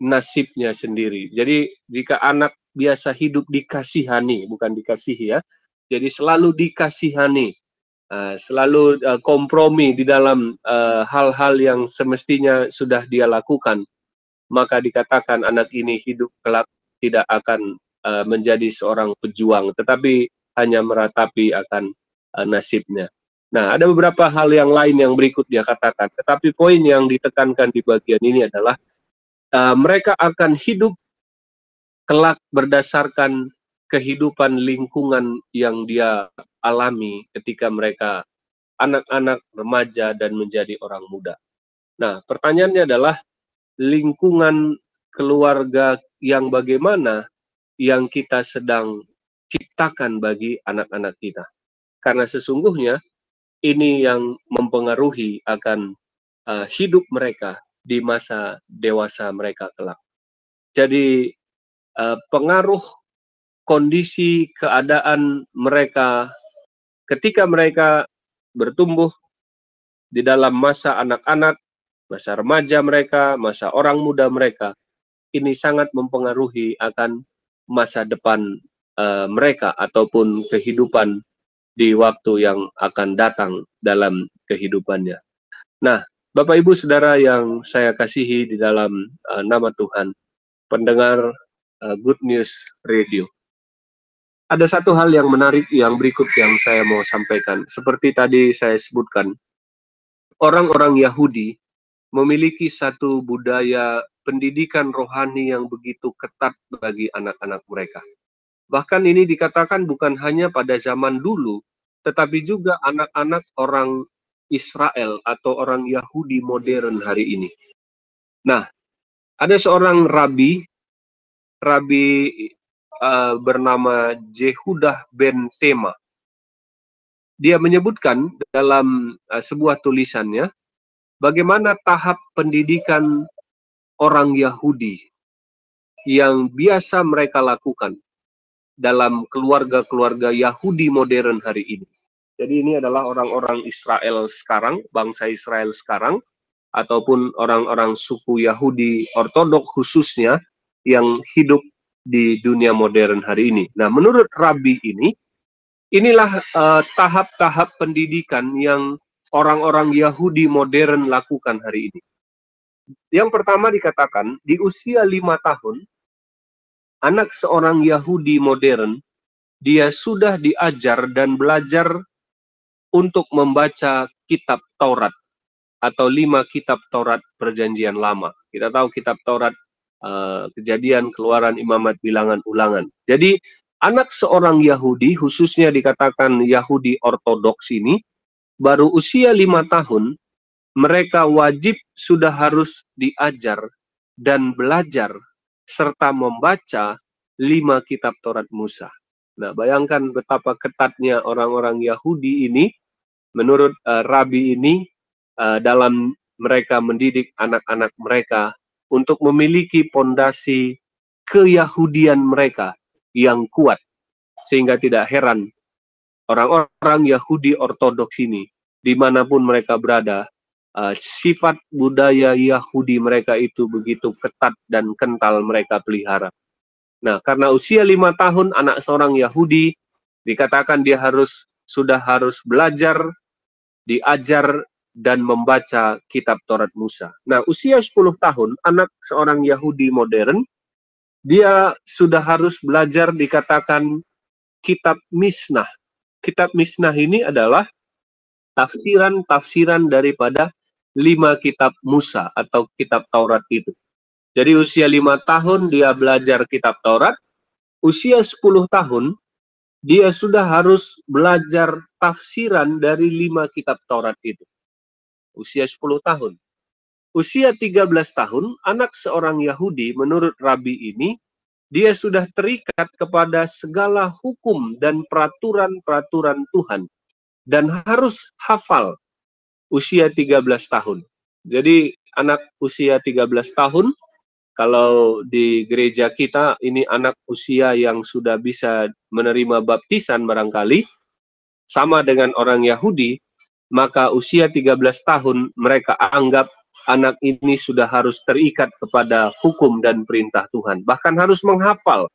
nasibnya sendiri. Jadi jika anak biasa hidup dikasihani, bukan dikasihi ya. Jadi selalu dikasihani, uh, selalu uh, kompromi di dalam eh, hal-hal uh, yang semestinya sudah dia lakukan, maka dikatakan anak ini hidup kelak tidak akan uh, menjadi seorang pejuang, tetapi hanya meratapi akan uh, nasibnya. Nah, ada beberapa hal yang lain yang berikut dia katakan. Tetapi poin yang ditekankan di bagian ini adalah uh, mereka akan hidup kelak berdasarkan kehidupan lingkungan yang dia alami ketika mereka anak-anak, remaja, dan menjadi orang muda. Nah, pertanyaannya adalah lingkungan keluarga yang bagaimana yang kita sedang ciptakan bagi anak-anak kita. Karena sesungguhnya ini yang mempengaruhi akan uh, hidup mereka di masa dewasa mereka kelak. Jadi uh, pengaruh kondisi keadaan mereka ketika mereka bertumbuh di dalam masa anak-anak, masa remaja mereka, masa orang muda mereka, ini sangat mempengaruhi akan masa depan uh, mereka ataupun kehidupan di waktu yang akan datang dalam kehidupannya. Nah, Bapak Ibu Saudara yang saya kasihi di dalam uh, nama Tuhan, pendengar uh, Good News Radio. Ada satu hal yang menarik yang berikut yang saya mau sampaikan. Seperti tadi saya sebutkan, orang-orang Yahudi memiliki satu budaya pendidikan rohani yang begitu ketat bagi anak-anak mereka. Bahkan ini dikatakan bukan hanya pada zaman dulu, tetapi juga anak-anak orang Israel atau orang Yahudi modern hari ini. Nah, ada seorang rabi, rabi uh, bernama Jehudah ben Tema. dia menyebutkan dalam uh, sebuah tulisannya bagaimana tahap pendidikan orang Yahudi yang biasa mereka lakukan dalam keluarga-keluarga Yahudi modern hari ini. Jadi ini adalah orang-orang Israel sekarang, bangsa Israel sekarang, ataupun orang-orang suku Yahudi ortodok khususnya yang hidup di dunia modern hari ini. Nah, menurut Rabi ini, inilah eh, tahap-tahap uh, pendidikan yang orang-orang Yahudi modern lakukan hari ini. Yang pertama dikatakan, di usia lima tahun, anak seorang Yahudi modern, dia sudah diajar dan belajar untuk membaca kitab Taurat atau lima kitab Taurat perjanjian lama. Kita tahu kitab Taurat uh, kejadian, keluaran, imamat, bilangan, ulangan. Jadi anak seorang Yahudi, khususnya dikatakan Yahudi ortodoks ini, baru usia lima tahun, mereka wajib sudah harus diajar dan belajar serta membaca lima kitab Taurat Musa. Nah, bayangkan betapa ketatnya orang-orang Yahudi ini menurut uh, rabi ini uh, dalam mereka mendidik anak-anak mereka untuk memiliki pondasi keyahudian mereka yang kuat sehingga tidak heran orang-orang Yahudi ortodoks ini di mana pun mereka berada uh, sifat budaya Yahudi mereka itu begitu ketat dan kental mereka pelihara. Nah, karena usia lima tahun anak seorang Yahudi dikatakan dia harus sudah harus belajar diajar dan membaca kitab Taurat Musa. Nah, usia 10 tahun, anak seorang Yahudi modern, dia sudah harus belajar dikatakan kitab Misnah. Kitab Misnah ini adalah tafsiran-tafsiran daripada lima kitab Musa atau kitab Taurat itu. Jadi usia lima tahun dia belajar kitab Taurat, usia 10 tahun dia sudah harus belajar tafsiran dari lima kitab Taurat itu. Usia 10 tahun. Usia 13 tahun, anak seorang Yahudi menurut Rabi ini, dia sudah terikat kepada segala hukum dan peraturan-peraturan Tuhan. Dan harus hafal usia 13 tahun. Jadi anak usia 13 tahun kalau di gereja kita ini anak usia yang sudah bisa menerima baptisan barangkali sama dengan orang Yahudi, maka usia 13 tahun mereka anggap anak ini sudah harus terikat kepada hukum dan perintah Tuhan. Bahkan harus menghafal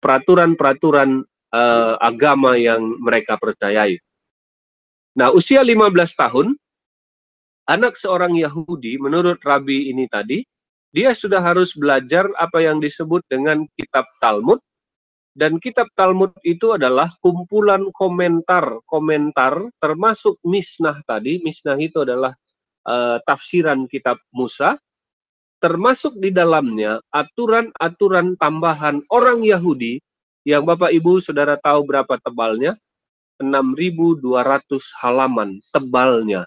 peraturan-peraturan uh, agama yang mereka percayai. Nah, usia 15 tahun, anak seorang Yahudi menurut Rabi ini tadi, dia sudah harus belajar apa yang disebut dengan kitab Talmud dan kitab Talmud itu adalah kumpulan komentar-komentar termasuk Misnah tadi. Misnah itu adalah uh, tafsiran kitab Musa termasuk di dalamnya aturan-aturan tambahan orang Yahudi yang Bapak Ibu Saudara tahu berapa tebalnya? 6200 halaman tebalnya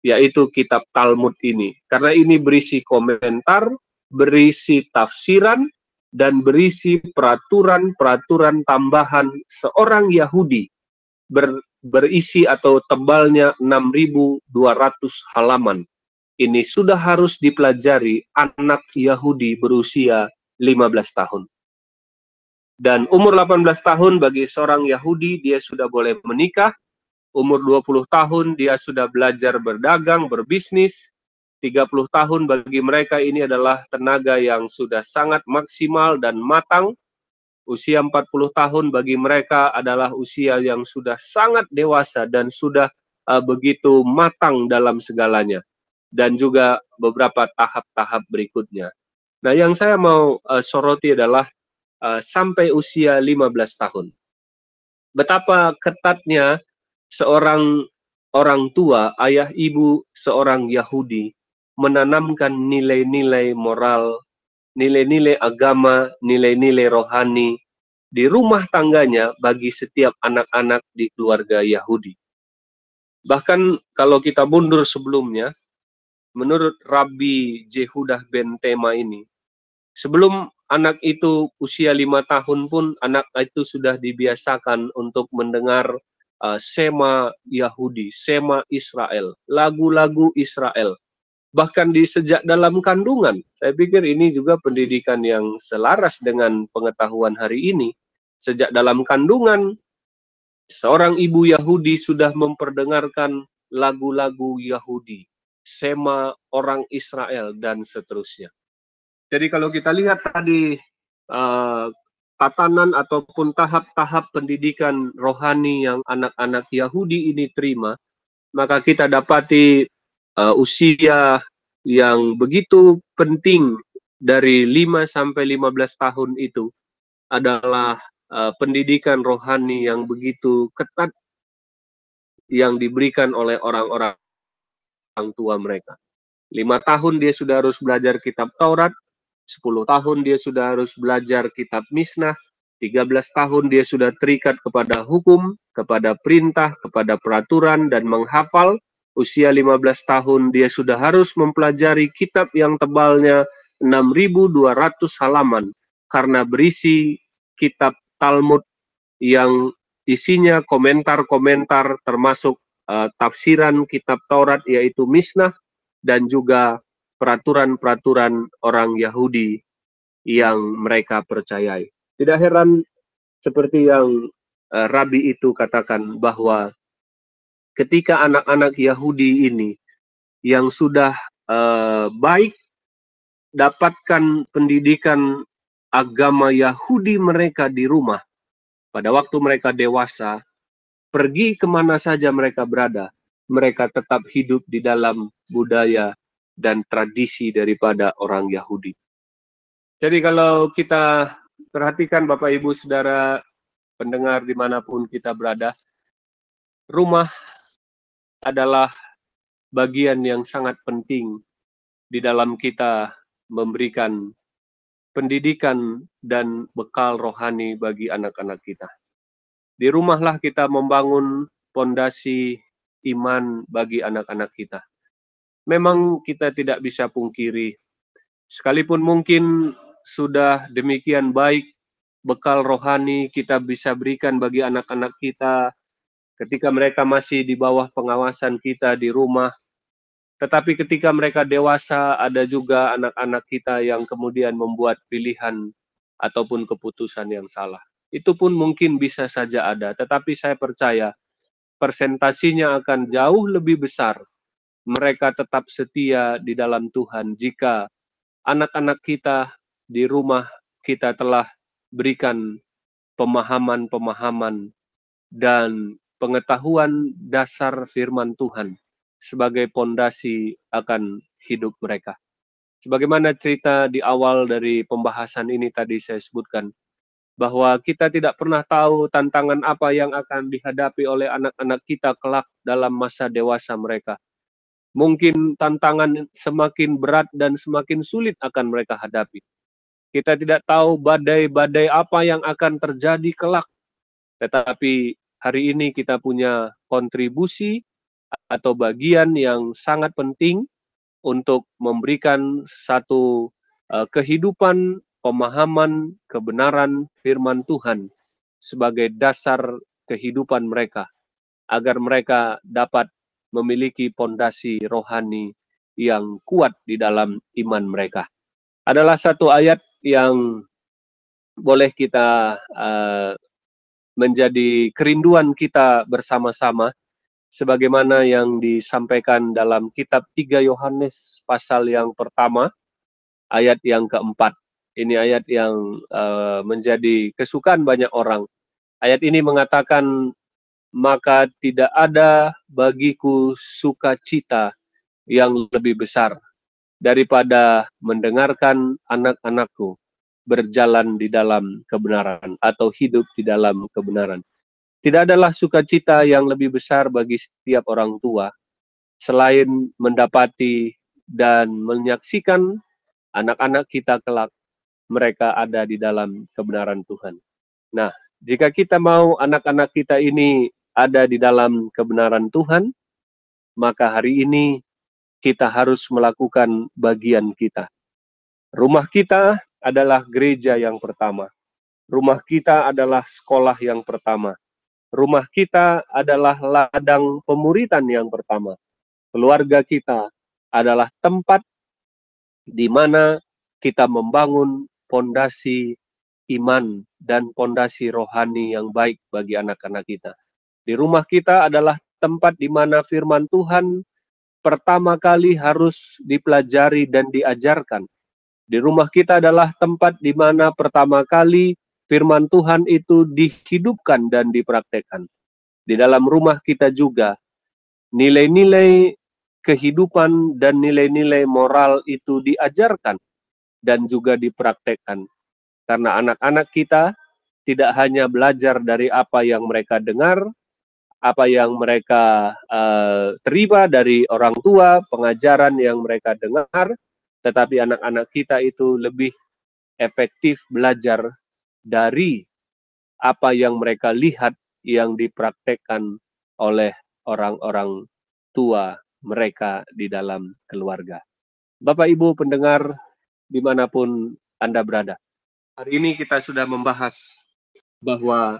yaitu kitab Talmud ini. Karena ini berisi komentar, berisi tafsiran, dan berisi peraturan-peraturan tambahan seorang Yahudi ber, berisi atau tebalnya 6.200 halaman. Ini sudah harus dipelajari anak Yahudi berusia 15 tahun. Dan umur 18 tahun bagi seorang Yahudi dia sudah boleh menikah umur 20 tahun dia sudah belajar berdagang, berbisnis. 30 tahun bagi mereka ini adalah tenaga yang sudah sangat maksimal dan matang. Usia 40 tahun bagi mereka adalah usia yang sudah sangat dewasa dan sudah uh, begitu matang dalam segalanya. Dan juga beberapa tahap-tahap berikutnya. Nah, yang saya mau uh, soroti adalah uh, sampai usia 15 tahun. Betapa ketatnya seorang orang tua, ayah ibu seorang Yahudi menanamkan nilai-nilai moral, nilai-nilai agama, nilai-nilai rohani di rumah tangganya bagi setiap anak-anak di keluarga Yahudi. Bahkan kalau kita mundur sebelumnya, menurut Rabbi Jehudah ben Tema ini, sebelum anak itu usia lima tahun pun anak itu sudah dibiasakan untuk mendengar uh, sema Yahudi, sema Israel, lagu-lagu Israel. Bahkan di sejak dalam kandungan, saya pikir ini juga pendidikan yang selaras dengan pengetahuan hari ini. Sejak dalam kandungan, seorang ibu Yahudi sudah memperdengarkan lagu-lagu Yahudi, sema orang Israel, dan seterusnya. Jadi kalau kita lihat tadi uh, tatanan ataupun tahap-tahap pendidikan rohani yang anak-anak Yahudi ini terima, maka kita dapati uh, usia yang begitu penting dari 5 sampai 15 tahun itu adalah uh, pendidikan rohani yang begitu ketat yang diberikan oleh orang-orang tua mereka. Lima tahun dia sudah harus belajar kitab Taurat, 10 tahun dia sudah harus belajar kitab Misnah, 13 tahun dia sudah terikat kepada hukum, kepada perintah, kepada peraturan dan menghafal. Usia 15 tahun dia sudah harus mempelajari kitab yang tebalnya 6200 halaman karena berisi kitab Talmud yang isinya komentar-komentar termasuk uh, tafsiran kitab Taurat yaitu Misnah dan juga peraturan-peraturan orang Yahudi yang mereka percayai. Tidak heran seperti yang uh, Rabi itu katakan bahwa ketika anak-anak Yahudi ini yang sudah uh, baik dapatkan pendidikan agama Yahudi mereka di rumah, pada waktu mereka dewasa, pergi ke mana saja mereka berada, mereka tetap hidup di dalam budaya dan tradisi daripada orang Yahudi. Jadi kalau kita perhatikan Bapak Ibu Saudara pendengar di mana pun kita berada, rumah adalah bagian yang sangat penting di dalam kita memberikan pendidikan dan bekal rohani bagi anak-anak kita. Di rumahlah kita membangun pondasi iman bagi anak-anak kita memang kita tidak bisa pungkiri. Sekalipun mungkin sudah demikian baik bekal rohani kita bisa berikan bagi anak-anak kita ketika mereka masih di bawah pengawasan kita di rumah. Tetapi ketika mereka dewasa, ada juga anak-anak kita yang kemudian membuat pilihan ataupun keputusan yang salah. Itu pun mungkin bisa saja ada, tetapi saya percaya persentasinya akan jauh lebih besar mereka tetap setia di dalam Tuhan jika anak-anak kita di rumah kita telah berikan pemahaman-pemahaman dan pengetahuan dasar firman Tuhan sebagai pondasi akan hidup mereka. Sebagaimana cerita di awal dari pembahasan ini tadi saya sebutkan, bahwa kita tidak pernah tahu tantangan apa yang akan dihadapi oleh anak-anak kita kelak dalam masa dewasa mereka mungkin tantangan semakin berat dan semakin sulit akan mereka hadapi. Kita tidak tahu badai-badai apa yang akan terjadi kelak. Tetapi hari ini kita punya kontribusi atau bagian yang sangat penting untuk memberikan satu uh, kehidupan, pemahaman, kebenaran firman Tuhan sebagai dasar kehidupan mereka agar mereka dapat memiliki pondasi rohani yang kuat di dalam iman mereka. Adalah satu ayat yang boleh kita uh, menjadi kerinduan kita bersama-sama sebagaimana yang disampaikan dalam kitab 3 Yohanes pasal yang pertama ayat yang keempat. Ini ayat yang uh, menjadi kesukaan banyak orang. Ayat ini mengatakan maka tidak ada bagiku sukacita yang lebih besar daripada mendengarkan anak-anakku berjalan di dalam kebenaran atau hidup di dalam kebenaran. Tidak adalah sukacita yang lebih besar bagi setiap orang tua selain mendapati dan menyaksikan anak-anak kita kelak mereka ada di dalam kebenaran Tuhan. Nah, jika kita mau anak-anak kita ini ada di dalam kebenaran Tuhan, maka hari ini kita harus melakukan bagian kita. Rumah kita adalah gereja yang pertama. Rumah kita adalah sekolah yang pertama. rumah kita adalah ladang pemuritan yang pertama. Keluarga kita adalah tempat di mana kita membangun pondasi iman dan pondasi rohani yang baik bagi anak-anak kita. Di rumah kita adalah tempat di mana firman Tuhan pertama kali harus dipelajari dan diajarkan. Di rumah kita adalah tempat di mana pertama kali firman Tuhan itu dihidupkan dan dipraktekkan. Di dalam rumah kita juga nilai-nilai kehidupan dan nilai-nilai moral itu diajarkan dan juga dipraktekkan. Karena anak-anak kita tidak hanya belajar dari apa yang mereka dengar, apa yang mereka uh, terima dari orang tua, pengajaran yang mereka dengar, tetapi anak-anak kita itu lebih efektif belajar dari apa yang mereka lihat yang dipraktekkan oleh orang-orang tua mereka di dalam keluarga. Bapak Ibu pendengar di mana pun Anda berada. Hari ini kita sudah membahas bahwa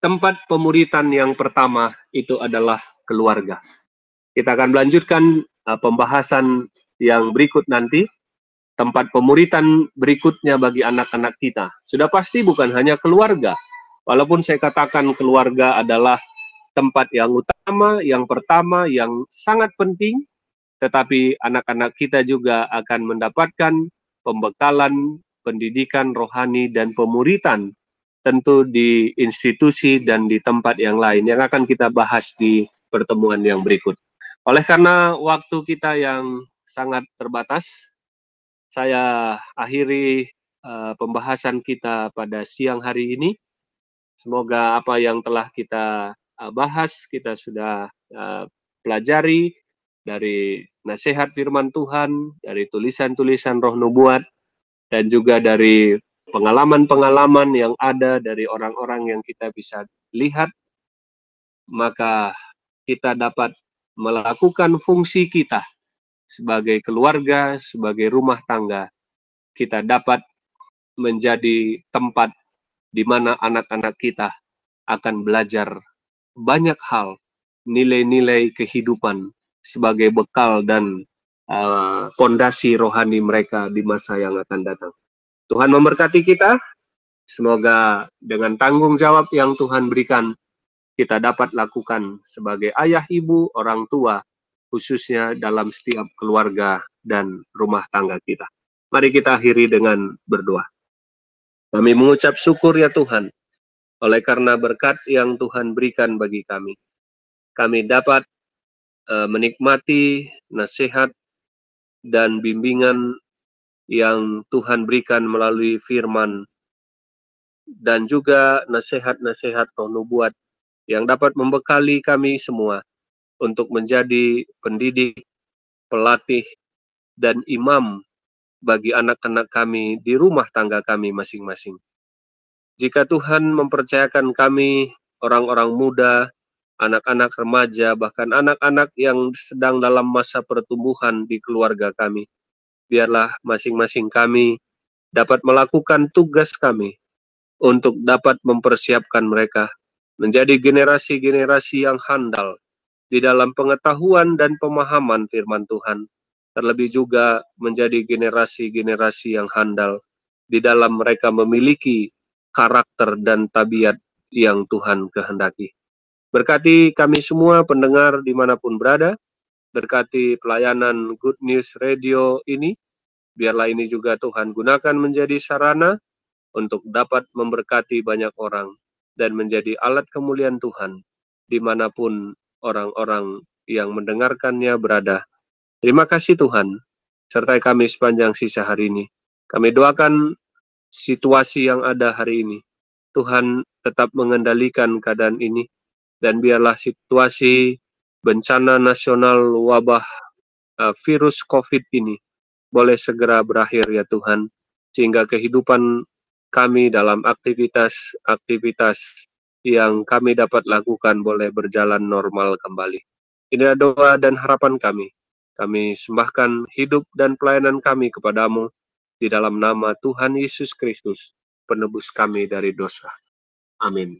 tempat pemuritan yang pertama itu adalah keluarga. Kita akan melanjutkan uh, pembahasan yang berikut nanti. Tempat pemuritan berikutnya bagi anak-anak kita. Sudah pasti bukan hanya keluarga. Walaupun saya katakan keluarga adalah tempat yang utama, yang pertama, yang sangat penting, tetapi anak-anak kita juga akan mendapatkan pembekalan, pendidikan rohani, dan pemuritan tentu di institusi dan di tempat yang lain yang akan kita bahas di pertemuan yang berikut. Oleh karena waktu kita yang sangat terbatas, saya akhiri uh, pembahasan kita pada siang hari ini. Semoga apa yang telah kita uh, bahas, kita sudah uh, pelajari dari nasihat firman Tuhan, dari tulisan-tulisan roh nubuat, dan juga dari pengalaman-pengalaman yang ada dari orang-orang yang kita bisa lihat, maka kita dapat melakukan fungsi kita sebagai keluarga, sebagai rumah tangga. Kita dapat menjadi tempat di mana anak-anak kita akan belajar banyak hal, nilai-nilai kehidupan sebagai bekal dan pondasi uh, rohani mereka di masa yang akan datang. Tuhan memberkati kita. Semoga dengan tanggung jawab yang Tuhan berikan, kita dapat lakukan sebagai ayah, ibu, orang tua, khususnya dalam setiap keluarga dan rumah tangga kita. Mari kita akhiri dengan berdoa. Kami mengucap syukur ya Tuhan, oleh karena berkat yang Tuhan berikan bagi kami. Kami dapat uh, menikmati nasihat dan bimbingan yang Tuhan berikan melalui firman dan juga nasihat-nasihat roh nubuat yang dapat membekali kami semua untuk menjadi pendidik, pelatih, dan imam bagi anak-anak kami di rumah tangga kami masing-masing. Jika Tuhan mempercayakan kami orang-orang muda, anak-anak remaja, bahkan anak-anak yang sedang dalam masa pertumbuhan di keluarga kami, biarlah masing-masing kami dapat melakukan tugas kami untuk dapat mempersiapkan mereka menjadi generasi-generasi yang handal di dalam pengetahuan dan pemahaman firman Tuhan, terlebih juga menjadi generasi-generasi yang handal di dalam mereka memiliki karakter dan tabiat yang Tuhan kehendaki. Berkati kami semua pendengar di mana pun berada, berkati pelayanan Good News Radio ini. Biarlah ini juga Tuhan gunakan menjadi sarana untuk dapat memberkati banyak orang dan menjadi alat kemuliaan Tuhan di mana pun orang-orang yang mendengarkannya berada. Terima kasih Tuhan, sertai kami sepanjang sisa hari ini. Kami doakan situasi yang ada hari ini. Tuhan tetap mengendalikan keadaan ini dan biarlah situasi bencana nasional wabah uh, virus COVID ini boleh segera berakhir ya Tuhan, sehingga kehidupan kami dalam aktivitas-aktivitas yang kami dapat lakukan boleh berjalan normal kembali. Ini doa dan harapan kami. Kami sembahkan hidup dan pelayanan kami kepadamu di dalam nama Tuhan Yesus Kristus, penebus kami dari dosa. Amin.